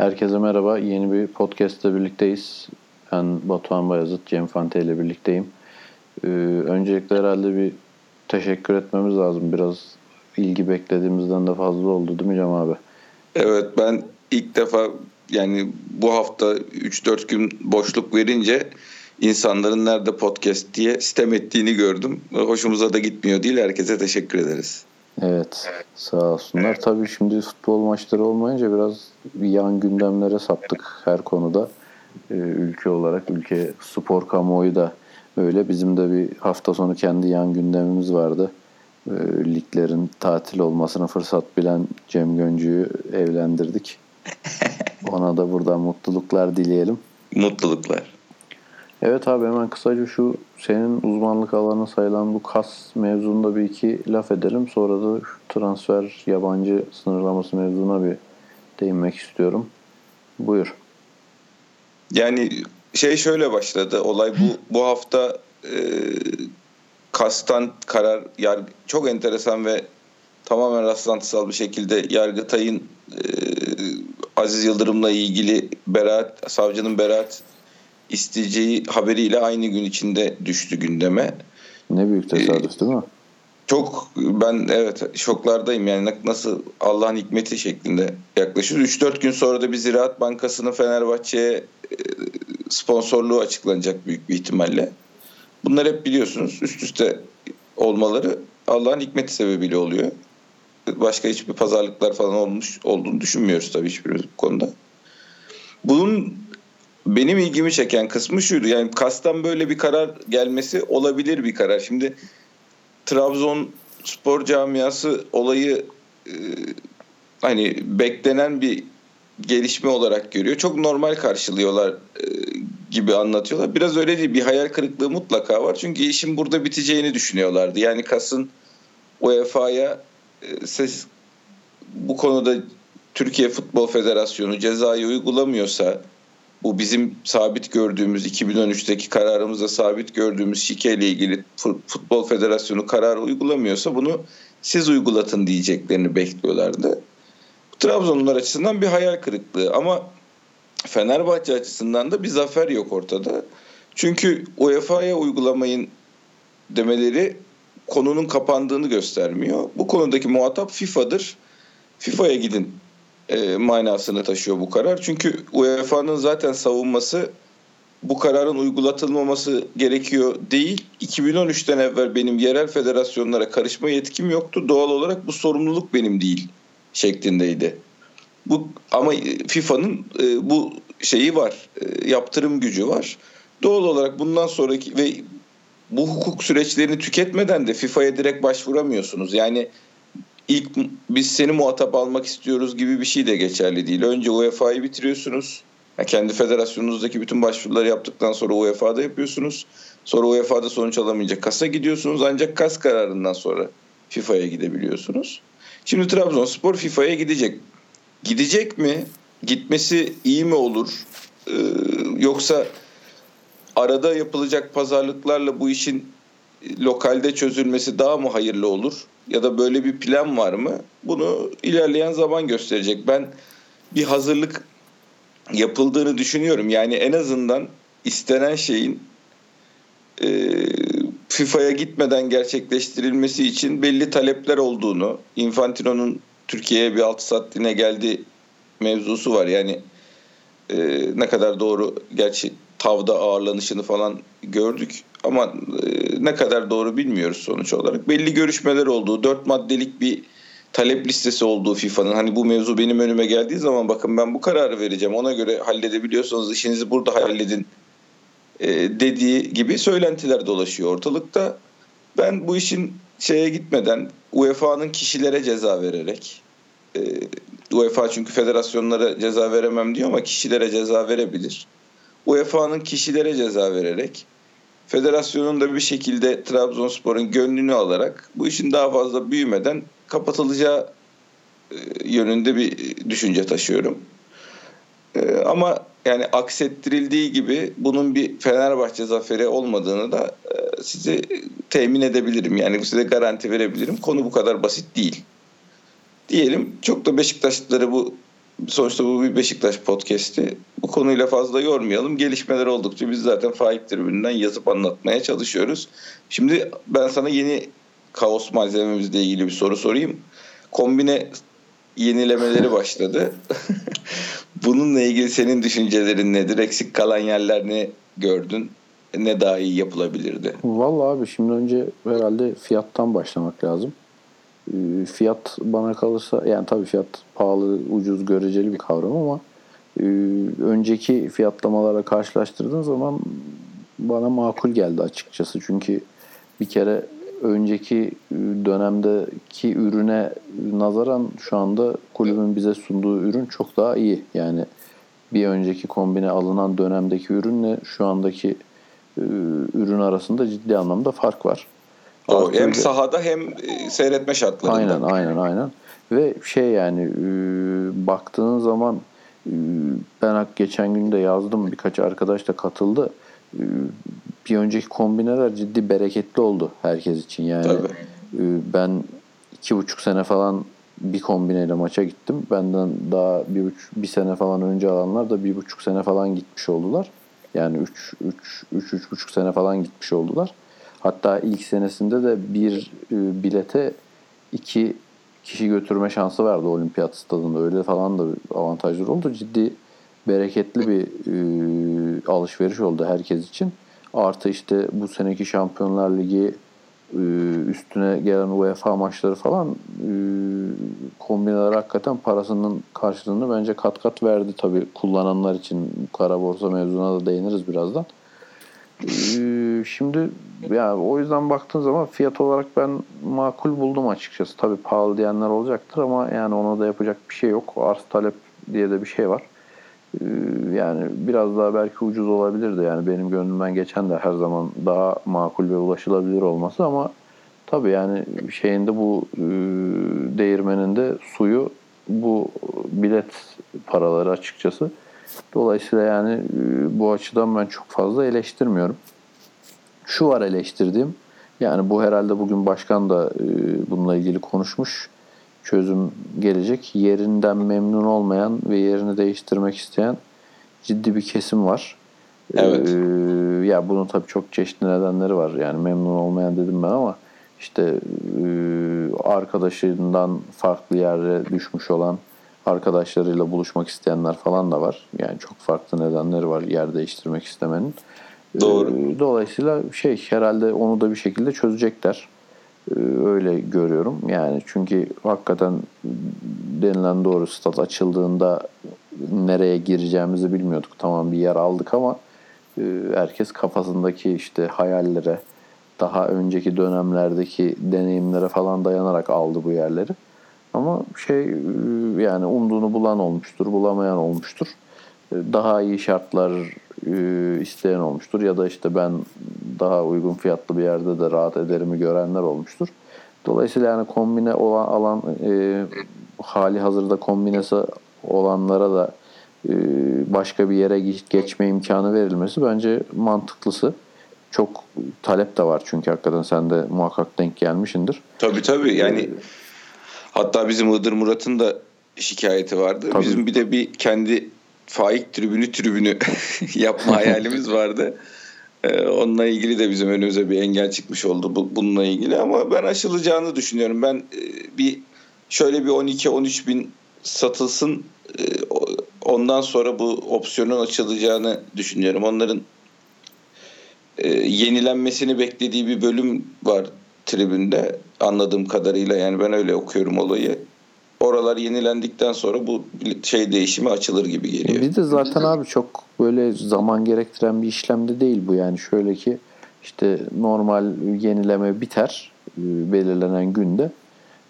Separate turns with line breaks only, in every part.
Herkese merhaba. Yeni bir podcast ile birlikteyiz. Ben Batuhan Bayazıt, Cem Fante ile birlikteyim. Ee, öncelikle herhalde bir teşekkür etmemiz lazım. Biraz ilgi beklediğimizden de fazla oldu değil mi Cem abi?
Evet ben ilk defa yani bu hafta 3-4 gün boşluk verince insanların nerede podcast diye sistem ettiğini gördüm. Hoşumuza da gitmiyor değil. Herkese teşekkür ederiz.
Evet, sağ olsunlar. Evet. Tabii şimdi futbol maçları olmayınca biraz yan gündemlere saptık her konuda. Ee, ülke olarak, ülke spor kamuoyu da öyle. Bizim de bir hafta sonu kendi yan gündemimiz vardı. Ee, liglerin tatil olmasına fırsat bilen Cem Göncü'yü evlendirdik. Ona da buradan mutluluklar dileyelim.
Mutluluklar.
Evet abi hemen kısaca şu senin uzmanlık alanı sayılan bu kas mevzunda bir iki laf edelim. Sonra da şu transfer yabancı sınırlaması mevzuna bir değinmek istiyorum. Buyur.
Yani şey şöyle başladı. Olay bu bu hafta e, kastan karar yargı, çok enteresan ve tamamen rastlantısal bir şekilde Yargıtay'ın e, Aziz Yıldırım'la ilgili beraat, savcının beraat isteyeceği haberiyle aynı gün içinde düştü gündeme.
Ne büyük tesadüf ee, değil mi?
Çok ben evet şoklardayım yani nasıl Allah'ın hikmeti şeklinde yaklaşıyoruz. 3-4 gün sonra da bir Ziraat Bankası'nın Fenerbahçe'ye e, sponsorluğu açıklanacak büyük bir ihtimalle. Bunlar hep biliyorsunuz üst üste olmaları Allah'ın hikmeti sebebiyle oluyor. Başka hiçbir pazarlıklar falan olmuş olduğunu düşünmüyoruz tabii hiçbirimiz bu konuda. Bunun benim ilgimi çeken kısmı şuydu. Yani kastan böyle bir karar gelmesi olabilir bir karar. Şimdi Trabzon spor camiası olayı e, hani beklenen bir gelişme olarak görüyor. Çok normal karşılıyorlar e, gibi anlatıyorlar. Biraz öyle değil. Bir hayal kırıklığı mutlaka var. Çünkü işin burada biteceğini düşünüyorlardı. Yani Kas'ın UEFA'ya e, ses bu konuda Türkiye Futbol Federasyonu cezayı uygulamıyorsa bu bizim sabit gördüğümüz 2013'teki kararımızda sabit gördüğümüz şike ilgili Futbol Federasyonu kararı uygulamıyorsa bunu siz uygulatın diyeceklerini bekliyorlardı. Trabzonlular açısından bir hayal kırıklığı ama Fenerbahçe açısından da bir zafer yok ortada. Çünkü UEFA'ya uygulamayın demeleri konunun kapandığını göstermiyor. Bu konudaki muhatap FIFA'dır. FIFA'ya gidin e, manasını taşıyor bu karar. Çünkü UEFA'nın zaten savunması bu kararın uygulatılmaması gerekiyor değil. 2013'ten evvel benim yerel federasyonlara karışma yetkim yoktu. Doğal olarak bu sorumluluk benim değil şeklindeydi. Bu ama FIFA'nın e, bu şeyi var. E, yaptırım gücü var. Doğal olarak bundan sonraki ve bu hukuk süreçlerini tüketmeden de FIFA'ya direkt başvuramıyorsunuz. Yani ilk biz seni muhatap almak istiyoruz gibi bir şey de geçerli değil. Önce UEFA'yı bitiriyorsunuz. Yani kendi federasyonunuzdaki bütün başvuruları yaptıktan sonra UEFA'da yapıyorsunuz. Sonra UEFA'da sonuç alamayınca KAS'a gidiyorsunuz. Ancak KAS kararından sonra FIFA'ya gidebiliyorsunuz. Şimdi Trabzonspor FIFA'ya gidecek. Gidecek mi? Gitmesi iyi mi olur? Ee, yoksa arada yapılacak pazarlıklarla bu işin lokalde çözülmesi daha mı hayırlı olur? Ya da böyle bir plan var mı? Bunu ilerleyen zaman gösterecek. Ben bir hazırlık yapıldığını düşünüyorum. Yani en azından istenen şeyin e, FIFA'ya gitmeden gerçekleştirilmesi için belli talepler olduğunu, Infantino'nun Türkiye'ye bir altı saatliğine geldi mevzusu var. Yani e, ne kadar doğru gerçi tavda ağırlanışını falan gördük ama e, ne kadar doğru bilmiyoruz sonuç olarak. Belli görüşmeler olduğu, dört maddelik bir talep listesi olduğu FIFA'nın hani bu mevzu benim önüme geldiği zaman bakın ben bu kararı vereceğim ona göre halledebiliyorsanız işinizi burada halledin e, dediği gibi söylentiler dolaşıyor ortalıkta. Ben bu işin şeye gitmeden UEFA'nın kişilere ceza vererek e, UEFA çünkü federasyonlara ceza veremem diyor ama kişilere ceza verebilir. UEFA'nın kişilere ceza vererek federasyonun da bir şekilde Trabzonspor'un gönlünü alarak bu işin daha fazla büyümeden kapatılacağı e, yönünde bir düşünce taşıyorum. E, ama yani aksettirildiği gibi bunun bir Fenerbahçe zaferi olmadığını da e, size temin edebilirim. Yani size garanti verebilirim. Konu bu kadar basit değil. Diyelim çok da Beşiktaşlıları bu sonuçta bu bir Beşiktaş podcast'i. Bu konuyla fazla yormayalım. Gelişmeler oldukça biz zaten Faik tribünden yazıp anlatmaya çalışıyoruz. Şimdi ben sana yeni kaos malzememizle ilgili bir soru sorayım. Kombine yenilemeleri başladı. Bununla ilgili senin düşüncelerin nedir? Eksik kalan yerler ne gördün? Ne daha iyi yapılabilirdi?
Vallahi abi şimdi önce herhalde fiyattan başlamak lazım. Ee, fiyat bana kalırsa yani tabii fiyat pahalı, ucuz, göreceli bir kavram ama e, önceki fiyatlamalara karşılaştırdığın zaman bana makul geldi açıkçası. Çünkü bir kere önceki dönemdeki ürüne nazaran şu anda kulübün bize sunduğu ürün çok daha iyi. Yani bir önceki kombine alınan dönemdeki ürünle şu andaki e, ürün arasında ciddi anlamda fark var.
Doğru. Hem sahada hem e, seyretme şartlarında.
Aynen aynen aynen. Ve şey yani e, baktığın zaman e, ben geçen gün de yazdım birkaç arkadaş da katıldı. Bir önceki kombineler ciddi bereketli oldu herkes için yani. Tabii. Ben iki buçuk sene falan bir kombineyle maça gittim. Benden daha bir, buçuk, bir sene falan önce alanlar da bir buçuk sene falan gitmiş oldular. Yani üç, üç, üç, üç buçuk sene falan gitmiş oldular. Hatta ilk senesinde de bir e, bilete iki kişi götürme şansı vardı olimpiyat stadında. Öyle falan da avantajları oldu. Ciddi bereketli bir e, alışveriş oldu herkes için. Artı işte bu seneki Şampiyonlar Ligi e, üstüne gelen UEFA maçları falan e, kombineler hakikaten parasının karşılığını bence kat kat verdi tabii kullananlar için. Kara borsa mevzuna da değiniriz birazdan. Ee, şimdi yani o yüzden baktığın zaman fiyat olarak ben makul buldum açıkçası. Tabii pahalı diyenler olacaktır ama yani ona da yapacak bir şey yok. Arz talep diye de bir şey var. Ee, yani biraz daha belki ucuz olabilirdi. Yani benim gönlümden geçen de her zaman daha makul ve ulaşılabilir olması ama tabii yani şeyinde bu e, değirmeninde suyu bu bilet paraları açıkçası Dolayısıyla yani e, bu açıdan ben çok fazla eleştirmiyorum. Şu var eleştirdiğim. Yani bu herhalde bugün başkan da e, bununla ilgili konuşmuş. Çözüm gelecek. Yerinden memnun olmayan ve yerini değiştirmek isteyen ciddi bir kesim var.
Evet. Ee,
ya bunun tabii çok çeşitli nedenleri var. Yani memnun olmayan dedim ben ama işte e, arkadaşından farklı yere düşmüş olan arkadaşlarıyla buluşmak isteyenler falan da var. Yani çok farklı nedenleri var yer değiştirmek istemenin.
Doğru.
Ee, dolayısıyla şey herhalde onu da bir şekilde çözecekler. Ee, öyle görüyorum. Yani çünkü hakikaten denilen doğru stat açıldığında nereye gireceğimizi bilmiyorduk. Tamam bir yer aldık ama e, herkes kafasındaki işte hayallere, daha önceki dönemlerdeki deneyimlere falan dayanarak aldı bu yerleri. Ama şey e, yani umduğunu bulan olmuştur, bulamayan olmuştur. E, daha iyi şartlar e, isteyen olmuştur ya da işte ben daha uygun fiyatlı bir yerde de rahat ederimi görenler olmuştur. Dolayısıyla yani kombine olan alan e, hali hazırda kombinesi olanlara da e, başka bir yere geçme imkanı verilmesi bence mantıklısı. Çok talep de var çünkü hakikaten sen de muhakkak denk gelmişindir.
Tabii tabii yani Hatta bizim Iğdır Murat'ın da şikayeti vardı. Tabii. Bizim bir de bir kendi faik tribünü tribünü yapma hayalimiz vardı. Ee, onunla ilgili de bizim önümüze bir engel çıkmış oldu bu, bununla ilgili ama ben aşılacağını düşünüyorum. Ben e, bir şöyle bir 12-13 bin satılsın e, ondan sonra bu opsiyonun açılacağını düşünüyorum. Onların e, yenilenmesini beklediği bir bölüm var tribünde anladığım kadarıyla yani ben öyle okuyorum olayı. Oralar yenilendikten sonra bu şey değişimi açılır gibi geliyor.
Bir de zaten abi çok böyle zaman gerektiren bir işlemde değil bu yani şöyle ki işte normal yenileme biter e, belirlenen günde.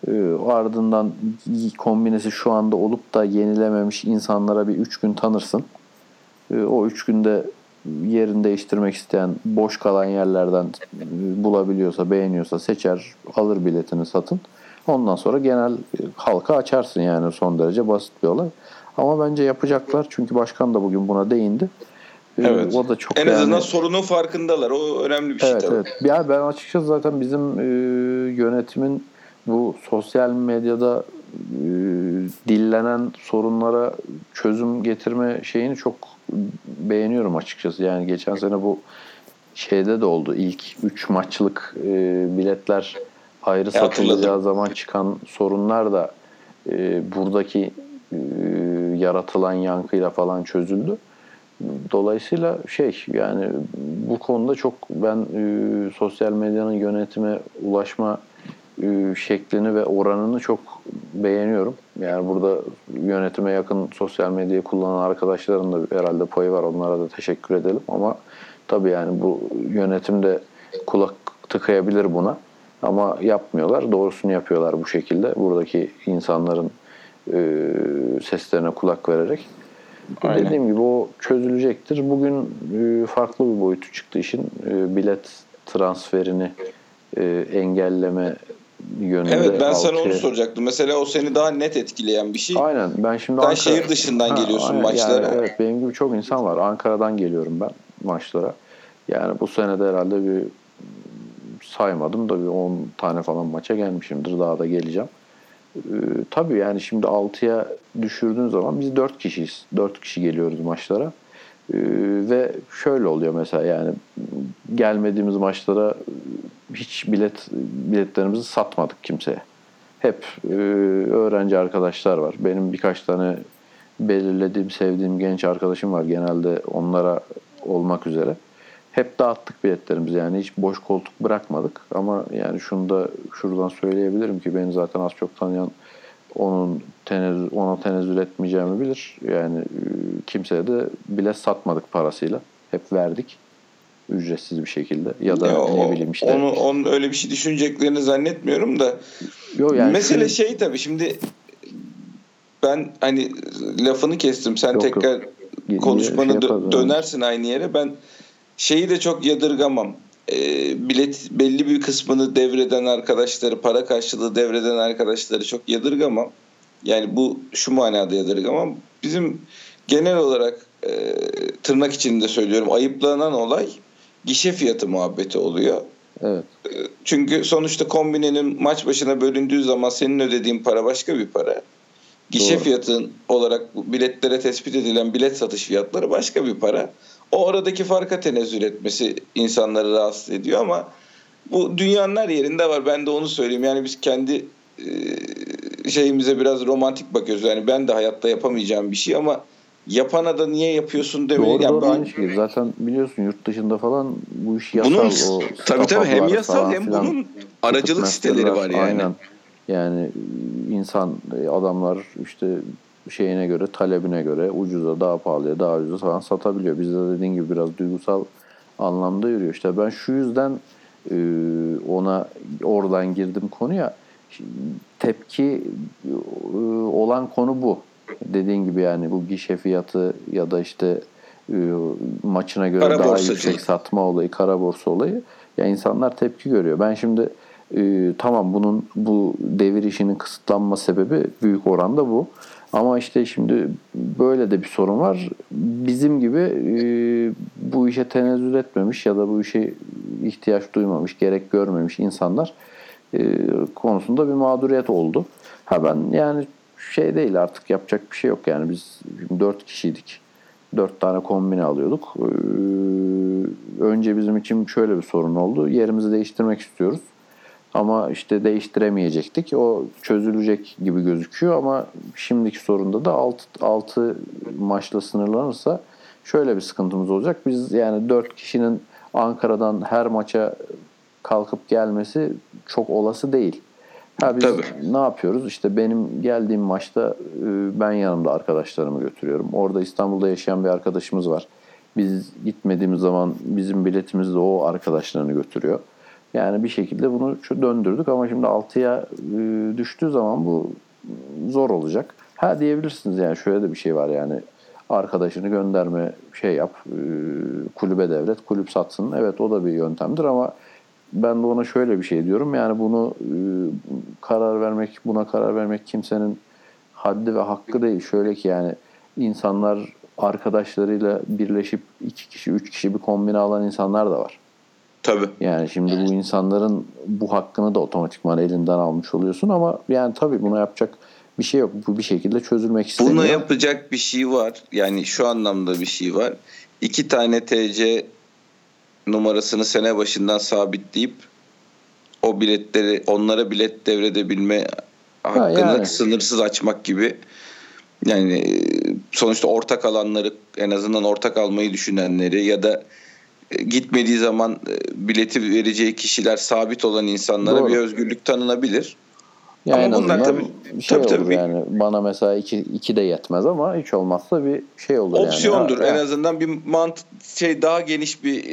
E, ardından kombinesi şu anda olup da yenilememiş insanlara bir 3 gün tanırsın. E, o 3 günde yerini değiştirmek isteyen boş kalan yerlerden bulabiliyorsa, beğeniyorsa seçer, alır biletini satın. Ondan sonra genel halka açarsın yani son derece basit bir olay. Ama bence yapacaklar çünkü başkan da bugün buna değindi.
Ee, evet. O da çok en azından yani... sorunun farkındalar. O önemli bir şey
evet, tabii. Evet. Ya ben açıkçası zaten bizim e, yönetimin bu sosyal medyada dillenen sorunlara çözüm getirme şeyini çok beğeniyorum açıkçası. Yani geçen sene bu şeyde de oldu. İlk 3 maçlık e, biletler ayrı satılacağı zaman çıkan sorunlar da e, buradaki e, yaratılan yankıyla falan çözüldü. Dolayısıyla şey yani bu konuda çok ben e, sosyal medyanın yönetime ulaşma e, şeklini ve oranını çok beğeniyorum. Yani burada yönetime yakın sosyal medyayı kullanan arkadaşların da herhalde payı var. Onlara da teşekkür edelim ama tabii yani bu yönetim de kulak tıkayabilir buna. Ama yapmıyorlar. Doğrusunu yapıyorlar bu şekilde. Buradaki insanların e, seslerine kulak vererek. Aynen. Dediğim gibi o çözülecektir. Bugün e, farklı bir boyutu çıktı işin. E, bilet transferini e, engelleme yönünde.
Evet ben sana onu soracaktım. Mesela o seni daha net etkileyen bir şey.
Aynen. Ben şimdi
Sen Ankara... şehir dışından ha, geliyorsun aynen. maçlara.
Yani, evet benim gibi çok insan var. Ankara'dan geliyorum ben maçlara. Yani bu sene de herhalde bir saymadım da bir 10 tane falan maça gelmişimdir. Daha da geleceğim. Ee, tabii yani şimdi 6'ya düşürdüğün zaman biz 4 kişiyiz. 4 kişi geliyoruz maçlara. Ee, ve şöyle oluyor mesela yani gelmediğimiz maçlara hiç bilet biletlerimizi satmadık kimseye. Hep e, öğrenci arkadaşlar var. Benim birkaç tane belirlediğim, sevdiğim genç arkadaşım var genelde onlara olmak üzere hep dağıttık biletlerimizi yani hiç boş koltuk bırakmadık ama yani şunu da şuradan söyleyebilirim ki beni zaten az çok tanıyan onun tenezzül, ona tenezzül etmeyeceğimi bilir. Yani e, kimseye de bilet satmadık parasıyla. Hep verdik ücretsiz bir şekilde ya da ya ne o, bileyim işte.
Onu, onun öyle bir şey düşüneceklerini zannetmiyorum da. Yo, yani Mesele şu... şey tabii şimdi ben hani lafını kestim. Sen yok, tekrar yok. konuşmanı şey dö- dönersin aynı yere. Ben şeyi de çok yadırgamam. E, bilet belli bir kısmını devreden arkadaşları, para karşılığı devreden arkadaşları çok yadırgamam. Yani bu şu manada yadırgamam. Bizim genel olarak e, tırnak içinde söylüyorum ayıplanan olay gişe fiyatı muhabbeti oluyor.
Evet. E,
çünkü sonuçta kombinenin maç başına bölündüğü zaman senin ödediğin para başka bir para. Gişe Doğru. fiyatın olarak biletlere tespit edilen bilet satış fiyatları başka bir para. O aradaki farka tenezzül etmesi insanları rahatsız ediyor ama bu dünyanın her yerinde var. Ben de onu söyleyeyim. Yani biz kendi e, şeyimize biraz romantik bakıyoruz. Yani ben de hayatta yapamayacağım bir şey ama yapana da niye yapıyorsun demeyi.
Doğru, yani doğru aynı şey. Zaten biliyorsun yurt dışında falan bu iş yasal. Bunun, o
tabii tabii hem yasal hem bunun aracılık siteleri var yani. Aynen.
Yani insan adamlar işte şeyine göre, talebine göre ucuza, daha pahalıya, daha ucuza falan satabiliyor. Bizde dediğin gibi biraz duygusal anlamda yürüyor. İşte ben şu yüzden e, ona oradan girdim konuya. Tepki e, olan konu bu. Dediğin gibi yani bu gişe fiyatı ya da işte e, maçına göre kara daha yüksek satma olayı, kara borsa olayı. Ya insanlar tepki görüyor. Ben şimdi tamam bunun bu devir işinin kısıtlanma sebebi büyük oranda bu. Ama işte şimdi böyle de bir sorun var. Bizim gibi e, bu işe tenezzül etmemiş ya da bu işe ihtiyaç duymamış, gerek görmemiş insanlar e, konusunda bir mağduriyet oldu. Ha ben yani şey değil artık yapacak bir şey yok yani biz dört kişiydik. Dört tane kombine alıyorduk. Ee, önce bizim için şöyle bir sorun oldu. Yerimizi değiştirmek istiyoruz. Ama işte değiştiremeyecektik. O çözülecek gibi gözüküyor ama şimdiki sorunda da 6, 6 maçla sınırlanırsa şöyle bir sıkıntımız olacak. Biz yani 4 kişinin Ankara'dan her maça kalkıp gelmesi çok olası değil. Ha biz Tabii. ne yapıyoruz? İşte benim geldiğim maçta e, ben yanımda arkadaşlarımı götürüyorum. Orada İstanbul'da yaşayan bir arkadaşımız var. Biz gitmediğimiz zaman bizim biletimizi de o arkadaşlarını götürüyor. Yani bir şekilde bunu şu döndürdük ama şimdi 6'ya e, düştüğü zaman bu zor olacak. Ha diyebilirsiniz yani şöyle de bir şey var yani arkadaşını gönderme şey yap e, kulübe devlet kulüp satsın. Evet o da bir yöntemdir ama ben de ona şöyle bir şey diyorum yani bunu e, karar vermek buna karar vermek kimsenin haddi ve hakkı değil. Şöyle ki yani insanlar arkadaşlarıyla birleşip iki kişi, üç kişi bir kombine alan insanlar da var.
Tabii.
Yani şimdi bu insanların bu hakkını da otomatikman elinden almış oluyorsun ama yani tabii buna yapacak bir şey yok. Bu bir şekilde çözülmek isteniyor.
Buna yapacak bir şey var. Yani şu anlamda bir şey var. İki tane TC numarasını sene başından sabitleyip o biletleri onlara bilet devredebilme hakkını yani. sınırsız açmak gibi yani e, sonuçta ortak alanları en azından ortak almayı düşünenleri ya da e, gitmediği zaman e, bileti vereceği kişiler sabit olan insanlara Doğru. bir özgürlük tanınabilir.
Yani ama bunlar tabii, şey tabii, tabii. yani bana mesela iki, iki de yetmez ama hiç olmazsa bir şey olur
Opsiyondur.
yani.
En azından bir mant şey daha geniş bir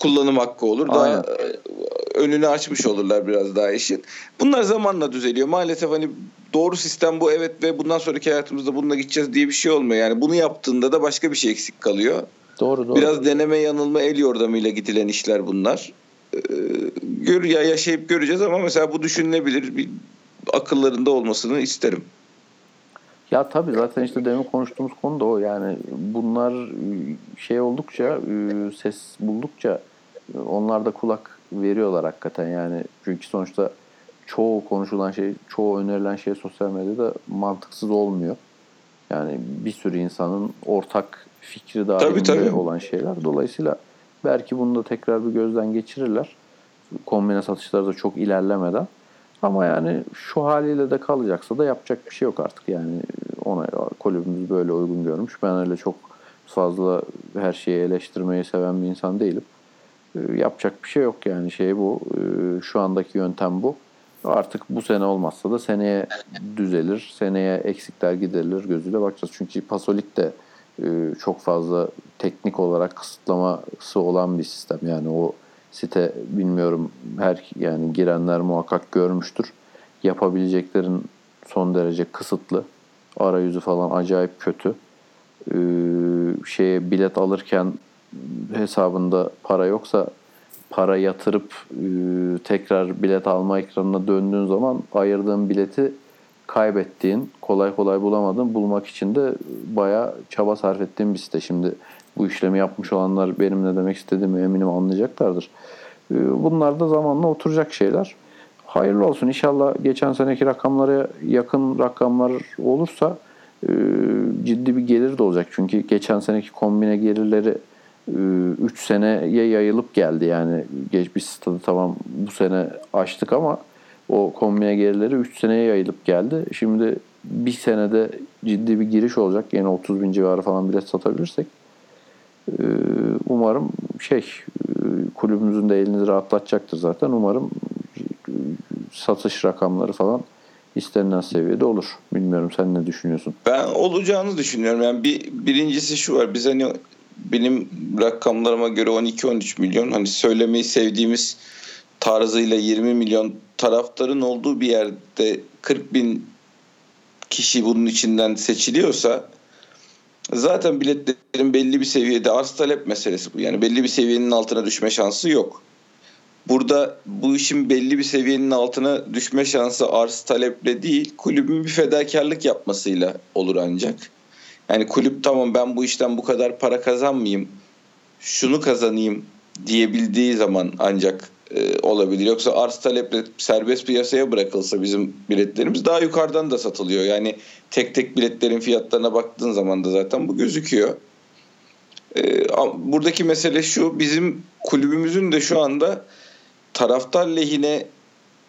kullanım hakkı olur. Aynen. Daha önünü açmış olurlar biraz daha işin. Bunlar zamanla düzeliyor. Maalesef hani doğru sistem bu evet ve bundan sonraki hayatımızda bununla gideceğiz diye bir şey olmuyor. Yani bunu yaptığında da başka bir şey eksik kalıyor.
Doğru doğru.
Biraz deneme yanılma el yordamıyla gidilen işler bunlar. Ee, gör ya yaşayıp göreceğiz ama mesela bu düşünülebilir bir akıllarında olmasını isterim.
Ya tabii zaten işte demin konuştuğumuz konu da o yani bunlar şey oldukça e, ses buldukça onlar da kulak veriyorlar hakikaten yani çünkü sonuçta çoğu konuşulan şey, çoğu önerilen şey sosyal medyada mantıksız olmuyor. Yani bir sürü insanın ortak fikri dahilinde tabii, tabii. olan şeyler. Dolayısıyla belki bunu da tekrar bir gözden geçirirler. Kombine satışları da çok ilerlemeden. Ama yani şu haliyle de kalacaksa da yapacak bir şey yok artık. Yani ona kulübümüz böyle uygun görmüş. Ben öyle çok fazla her şeyi eleştirmeyi seven bir insan değilim. Ee, yapacak bir şey yok yani şey bu. Ee, şu andaki yöntem bu. Artık bu sene olmazsa da seneye düzelir. Seneye eksikler giderilir gözüyle bakacağız. Çünkü Pasolik de e, çok fazla teknik olarak kısıtlaması olan bir sistem. Yani o site bilmiyorum her yani girenler muhakkak görmüştür. Yapabileceklerin son derece kısıtlı. Arayüzü falan acayip kötü. Ee, şeye bilet alırken hesabında para yoksa para yatırıp e, tekrar bilet alma ekranına döndüğün zaman ayırdığın bileti kaybettiğin, kolay kolay bulamadığın, bulmak için de bayağı çaba sarf ettiğin bir site. Şimdi bu işlemi yapmış olanlar benim ne demek istediğimi eminim anlayacaklardır. E, bunlar da zamanla oturacak şeyler. Hayırlı olsun. İnşallah geçen seneki rakamlara yakın rakamlar olursa e, ciddi bir gelir de olacak. Çünkü geçen seneki kombine gelirleri 3 seneye yayılıp geldi. Yani geç bir stadı tamam bu sene açtık ama o kombine gerileri 3 seneye yayılıp geldi. Şimdi bir senede ciddi bir giriş olacak. Yine 30 bin civarı falan bilet satabilirsek umarım şey kulübümüzün de elini rahatlatacaktır zaten. Umarım satış rakamları falan istenilen seviyede olur. Bilmiyorum sen ne düşünüyorsun?
Ben olacağını düşünüyorum. Yani bir birincisi şu var. Biz hani benim rakamlarıma göre 12-13 milyon hani söylemeyi sevdiğimiz tarzıyla 20 milyon taraftarın olduğu bir yerde 40 bin kişi bunun içinden seçiliyorsa zaten biletlerin belli bir seviyede arz talep meselesi bu. Yani belli bir seviyenin altına düşme şansı yok. Burada bu işin belli bir seviyenin altına düşme şansı arz taleple değil kulübün bir fedakarlık yapmasıyla olur ancak. Yani kulüp tamam ben bu işten bu kadar para kazanmayayım. Şunu kazanayım diyebildiği zaman ancak e, olabilir. Yoksa arz taleple serbest piyasaya bırakılsa bizim biletlerimiz daha yukarıdan da satılıyor. Yani tek tek biletlerin fiyatlarına baktığın zaman da zaten bu gözüküyor. E, buradaki mesele şu bizim kulübümüzün de şu anda taraftar lehine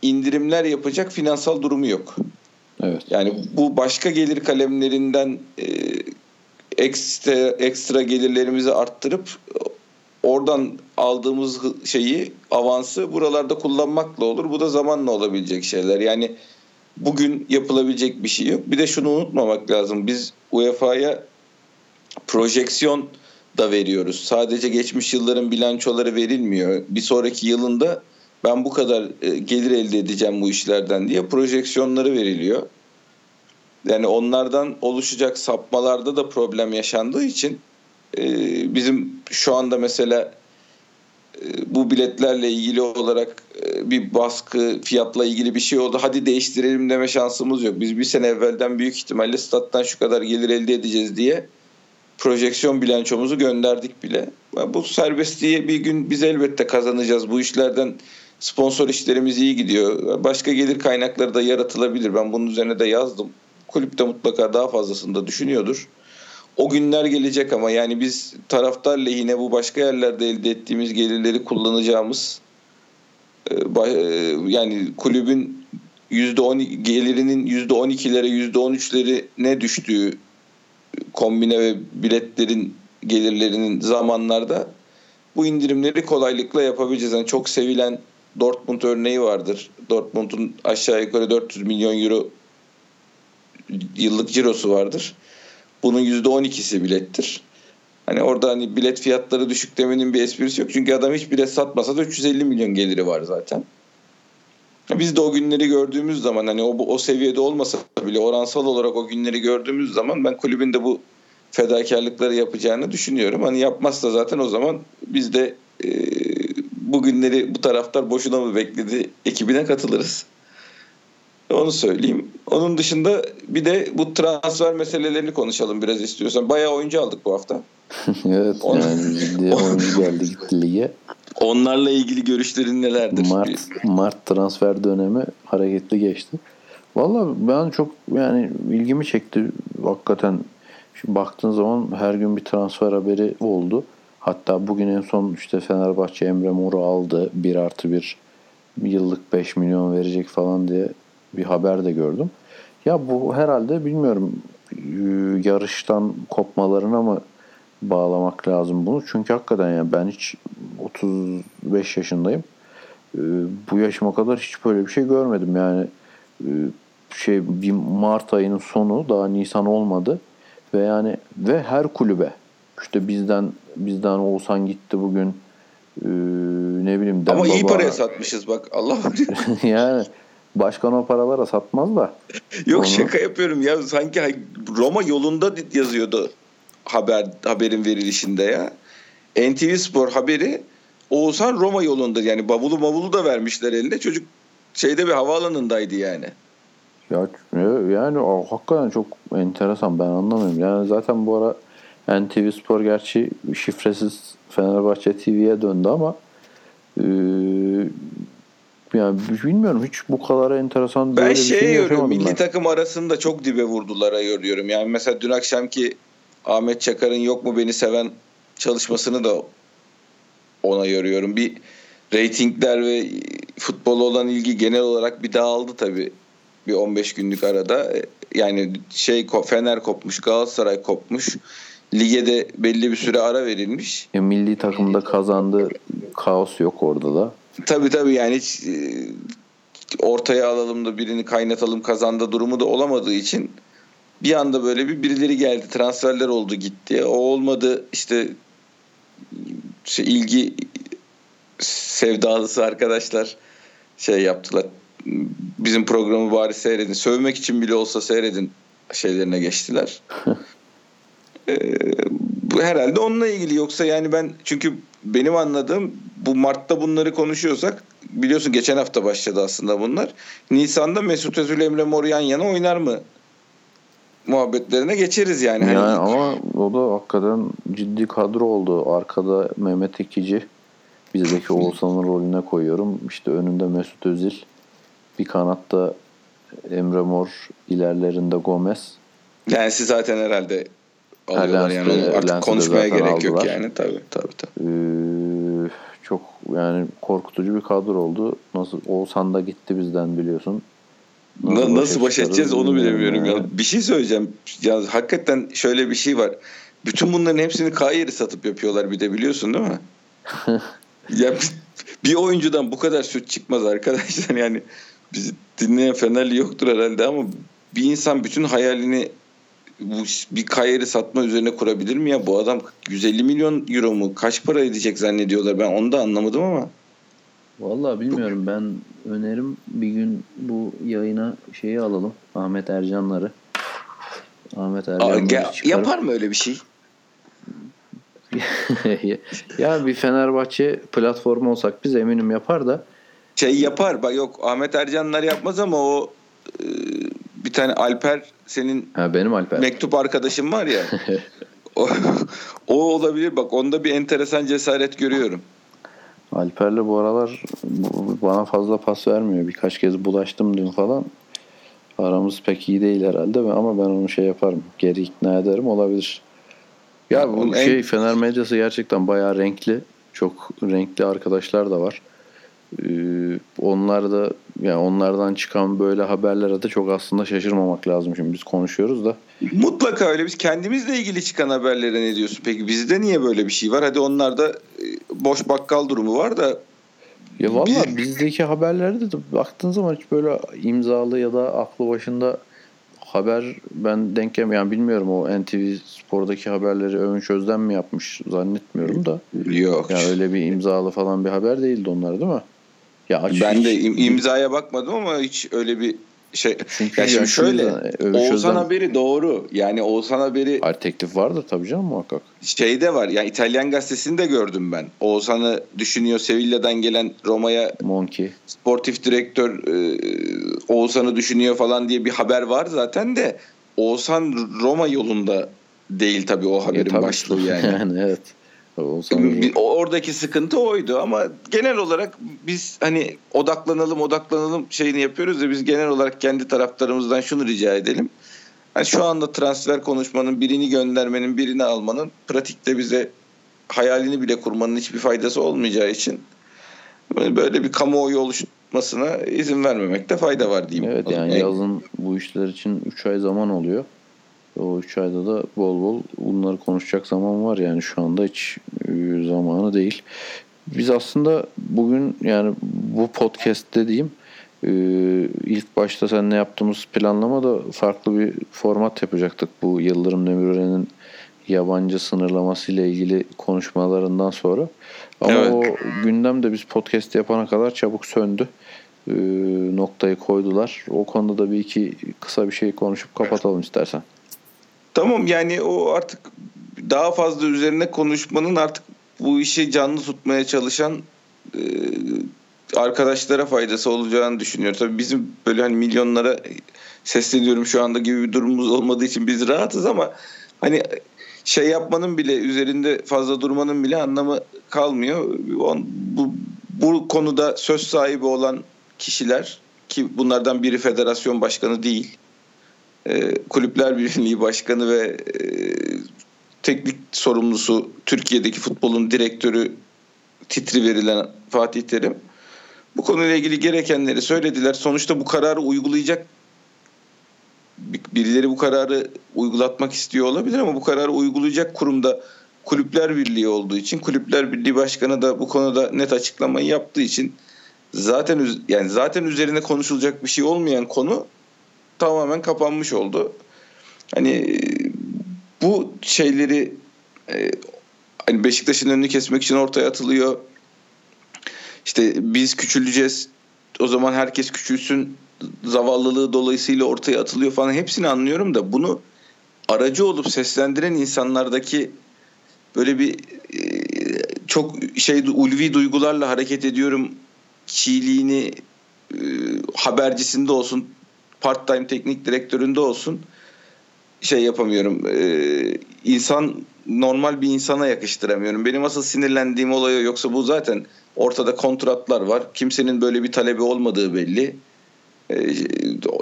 indirimler yapacak finansal durumu yok.
Evet.
Yani bu başka gelir kalemlerinden e, ekstra, ekstra gelirlerimizi arttırıp oradan aldığımız şeyi avansı buralarda kullanmakla olur. Bu da zamanla olabilecek şeyler. Yani bugün yapılabilecek bir şey yok. Bir de şunu unutmamak lazım. Biz UEFA'ya projeksiyon da veriyoruz. Sadece geçmiş yılların bilançoları verilmiyor. Bir sonraki yılında ben bu kadar e, gelir elde edeceğim bu işlerden diye projeksiyonları veriliyor. Yani onlardan oluşacak sapmalarda da problem yaşandığı için e, bizim şu anda mesela bu biletlerle ilgili olarak bir baskı fiyatla ilgili bir şey oldu. Hadi değiştirelim deme şansımız yok. Biz bir sene evvelden büyük ihtimalle stat'tan şu kadar gelir elde edeceğiz diye projeksiyon bilançomuzu gönderdik bile. Bu serbestliği bir gün biz elbette kazanacağız. Bu işlerden sponsor işlerimiz iyi gidiyor. Başka gelir kaynakları da yaratılabilir. Ben bunun üzerine de yazdım kulüp de mutlaka daha fazlasını da düşünüyordur. O günler gelecek ama yani biz taraftar lehine bu başka yerlerde elde ettiğimiz gelirleri kullanacağımız e, e, yani kulübün %10 gelirinin %12'lere %13'leri ne düştüğü kombine ve biletlerin gelirlerinin zamanlarda bu indirimleri kolaylıkla yapabileceğiz. Yani çok sevilen Dortmund örneği vardır. Dortmund'un aşağı yukarı 400 milyon euro yıllık cirosu vardır. Bunun %12'si bilettir. Hani orada hani bilet fiyatları düşük demenin bir esprisi yok. Çünkü adam hiç bilet satmasa da 350 milyon geliri var zaten. Biz de o günleri gördüğümüz zaman hani o, o seviyede olmasa bile oransal olarak o günleri gördüğümüz zaman ben kulübün de bu fedakarlıkları yapacağını düşünüyorum. Hani yapmazsa zaten o zaman biz de e, bu günleri bu taraftar boşuna mı bekledi ekibine katılırız. Onu söyleyeyim. Onun dışında bir de bu transfer meselelerini konuşalım biraz istiyorsan. Bayağı oyuncu aldık bu hafta.
evet On... yani oyuncu geldi gitti lige.
Onlarla ilgili görüşlerin nelerdir?
Mart, Mart transfer dönemi hareketli geçti. Valla ben çok yani ilgimi çekti. Hakikaten şimdi baktığın zaman her gün bir transfer haberi oldu. Hatta bugün en son işte Fenerbahçe Emre Mor'u aldı. 1 artı 1 yıllık 5 milyon verecek falan diye bir haber de gördüm. Ya bu herhalde bilmiyorum yarıştan kopmalarına mı bağlamak lazım bunu. Çünkü hakikaten ya ben hiç 35 yaşındayım. Ee, bu yaşıma kadar hiç böyle bir şey görmedim. Yani e, şey bir Mart ayının sonu daha Nisan olmadı ve yani ve her kulübe işte bizden bizden Oğuzhan gitti bugün ee, ne bileyim
Ama iyi paraya satmışız bak Allah
yani başkan o paralara satmaz da.
Yok onu... şaka yapıyorum ya sanki Roma yolunda yazıyordu haber haberin verilişinde ya. NTV Spor haberi Oğuzhan Roma yolunda yani bavulu bavulu da vermişler eline. Çocuk şeyde bir havaalanındaydı yani.
Ya yani o, hakikaten çok enteresan ben anlamıyorum. Yani zaten bu ara NTV Spor gerçi şifresiz Fenerbahçe TV'ye döndü ama e, yani bilmiyorum hiç bu kadar enteresan
ben şey, şey görüyorum milli ben. takım arasında çok dibe vurdulara görüyorum. Yani mesela dün akşamki Ahmet Çakar'ın yok mu beni seven çalışmasını da ona yoruyorum. Bir reytingler ve futbol olan ilgi genel olarak bir dağıldı tabii bir 15 günlük arada. Yani şey Fener kopmuş, Galatasaray kopmuş. Lige de belli bir süre ara verilmiş.
Ya milli takımda kazandı. Kaos yok orada da.
Tabii tabii yani hiç e, ortaya alalım da birini kaynatalım kazanda durumu da olamadığı için bir anda böyle bir birileri geldi transferler oldu gitti. O olmadı işte şey, ilgi sevdalısı arkadaşlar şey yaptılar. Bizim programı bari seyredin. Sövmek için bile olsa seyredin şeylerine geçtiler. ee, bu herhalde onunla ilgili yoksa yani ben çünkü benim anladığım bu Mart'ta bunları konuşuyorsak biliyorsun geçen hafta başladı aslında bunlar. Nisan'da Mesut Özil Emre Mor yan yana oynar mı muhabbetlerine geçeriz yani.
Hani yani hani... ama o da hakikaten ciddi kadro oldu. Arkada Mehmet Ekici bizdeki Oğuzhan'ın rolüne koyuyorum. İşte önünde Mesut Özil. Bir kanatta Emre Mor, ilerlerinde Gomez.
Yani siz zaten herhalde alıyorlar yani artık Lens'de konuşmaya gerek aldılar. yok yani tabii tabii. tabii.
Ee, çok yani korkutucu bir kadro oldu. Nasıl Oğuzhan da gitti bizden biliyorsun.
Nasıl, nasıl baş edeceğiz onu bilemiyorum ya. Bir şey söyleyeceğim. Ya hakikaten şöyle bir şey var. Bütün bunların hepsini Kayer'i satıp yapıyorlar bir de biliyorsun değil mi? ya bir oyuncudan bu kadar süt çıkmaz arkadaşlar yani bizi dinleyen Fenerli yoktur herhalde ama bir insan bütün hayalini bu bir Kayer'i satma üzerine kurabilir mi ya? Bu adam 150 milyon euro mu? Kaç para edecek zannediyorlar? Ben onu da anlamadım ama.
Vallahi bilmiyorum. Ben önerim bir gün bu yayına şeyi alalım. Ahmet Ercanları.
Ahmet Ercanları. Yapar mı öyle bir şey?
ya bir Fenerbahçe platformu olsak biz eminim yapar da.
Şey yapar. Bak yok Ahmet Ercanlar yapmaz ama o e, bir tane Alper senin
ha, benim Alper.
mektup arkadaşım var ya. o, o olabilir. Bak onda bir enteresan cesaret görüyorum.
Alper'le bu aralar bana fazla pas vermiyor. Birkaç kez bulaştım dün falan. Aramız pek iyi değil herhalde ama ben onu şey yaparım. Geri ikna ederim olabilir. Ya bu şey Fener medyası gerçekten bayağı renkli. Çok renkli arkadaşlar da var. Ee, onlar da yani onlardan çıkan böyle haberlere de çok aslında şaşırmamak lazım. Şimdi biz konuşuyoruz da.
Mutlaka öyle. Biz kendimizle ilgili çıkan haberlere ne diyorsun? Peki bizde niye böyle bir şey var? Hadi onlarda e, boş bakkal durumu var da
ya valla bizdeki haberlerde de baktığın zaman hiç böyle imzalı ya da aklı başında haber ben denk yani bilmiyorum o NTV Spor'daki haberleri Övünç Özden mi yapmış zannetmiyorum da.
Yok.
Ya öyle bir imzalı falan bir haber değildi onlar değil mi?
Ya ben de im- imzaya bakmadım ama hiç öyle bir şey. Çünkü ya şimdi şöyle Oğuzhan Özden... haberi doğru. Yani Oğuzhan haberi
Hayır teklif vardır tabii canım muhakkak.
Şey de var. Yani İtalyan gazetesini de gördüm ben. Oğuzhan'ı düşünüyor Sevilla'dan gelen Roma'ya
Monkey.
Sportif direktör e, Oğuzhan'ı düşünüyor falan diye bir haber var zaten de Oğuzhan Roma yolunda değil tabii o haberin e, tabii başlığı yani.
yani evet.
Oradaki sıkıntı oydu ama genel olarak biz hani odaklanalım odaklanalım şeyini yapıyoruz da biz genel olarak kendi taraftarımızdan şunu rica edelim. Yani şu anda transfer konuşmanın birini göndermenin birini almanın pratikte bize hayalini bile kurmanın hiçbir faydası olmayacağı için böyle bir kamuoyu oluşmasına izin vermemekte fayda var diyeyim.
Evet yani yazın bu işler için 3 ay zaman oluyor. O 3 ayda da bol bol bunları konuşacak zaman var yani şu anda hiç e, zamanı değil. Biz aslında bugün yani bu podcast dediğim e, ilk başta sen ne yaptığımız planlama da farklı bir format yapacaktık. Bu Yıldırım Demirören'in yabancı sınırlaması ile ilgili konuşmalarından sonra. Ama evet. o gündem de biz podcast yapana kadar çabuk söndü. E, noktayı koydular. O konuda da bir iki kısa bir şey konuşup kapatalım istersen.
Tamam yani o artık daha fazla üzerine konuşmanın artık bu işi canlı tutmaya çalışan e, arkadaşlara faydası olacağını düşünüyorum. Tabii bizim böyle hani milyonlara sesleniyorum şu anda gibi bir durumumuz olmadığı için biz rahatız ama hani şey yapmanın bile üzerinde fazla durmanın bile anlamı kalmıyor. Bu, bu konuda söz sahibi olan kişiler ki bunlardan biri federasyon başkanı değil Kulüpler Birliği Başkanı ve e, teknik sorumlusu Türkiye'deki futbolun direktörü titri verilen Fatih Terim bu konuyla ilgili gerekenleri söylediler. Sonuçta bu kararı uygulayacak birileri bu kararı uygulatmak istiyor olabilir ama bu kararı uygulayacak kurumda Kulüpler Birliği olduğu için Kulüpler Birliği Başkanı da bu konuda net açıklamayı yaptığı için zaten yani zaten üzerine konuşulacak bir şey olmayan konu tamamen kapanmış oldu. Hani bu şeyleri e, hani Beşiktaş'ın önünü kesmek için ortaya atılıyor. İşte biz küçüleceğiz. O zaman herkes küçülsün. Zavallılığı dolayısıyla ortaya atılıyor falan. Hepsini anlıyorum da bunu aracı olup seslendiren insanlardaki böyle bir e, çok şey ulvi duygularla hareket ediyorum çiğliğini e, habercisinde olsun part time teknik direktöründe olsun şey yapamıyorum. Ee, insan normal bir insana yakıştıramıyorum. Benim asıl sinirlendiğim olay yoksa bu zaten ortada kontratlar var. Kimsenin böyle bir talebi olmadığı belli. Ee,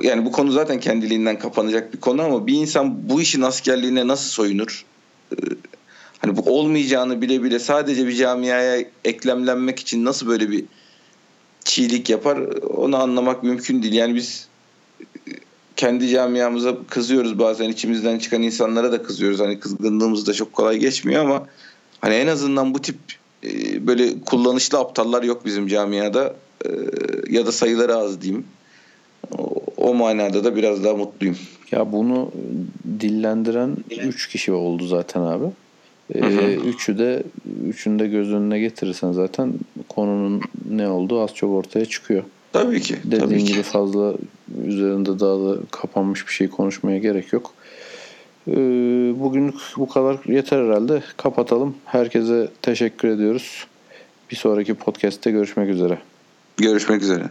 yani bu konu zaten kendiliğinden kapanacak bir konu ama bir insan bu işin askerliğine nasıl soyunur? Ee, hani bu olmayacağını bile bile sadece bir camiaya eklemlenmek için nasıl böyle bir çiğlik yapar onu anlamak mümkün değil. Yani biz kendi camiamıza kızıyoruz bazen içimizden çıkan insanlara da kızıyoruz. Hani kızgınlığımız da çok kolay geçmiyor ama hani en azından bu tip e, böyle kullanışlı aptallar yok bizim camiada e, ya da sayıları az diyeyim. O, o manada da biraz daha mutluyum.
Ya bunu dillendiren 3 kişi oldu zaten abi. Ee, üçü de üçünü de göz önüne getirirsen zaten konunun ne olduğu az çok ortaya çıkıyor.
Tabii ki.
Dediğin
tabii
gibi
ki.
fazla üzerinde daha da kapanmış bir şey konuşmaya gerek yok. Ee, bugünlük bu kadar yeter herhalde. Kapatalım. Herkese teşekkür ediyoruz. Bir sonraki podcast'te görüşmek üzere.
Görüşmek üzere.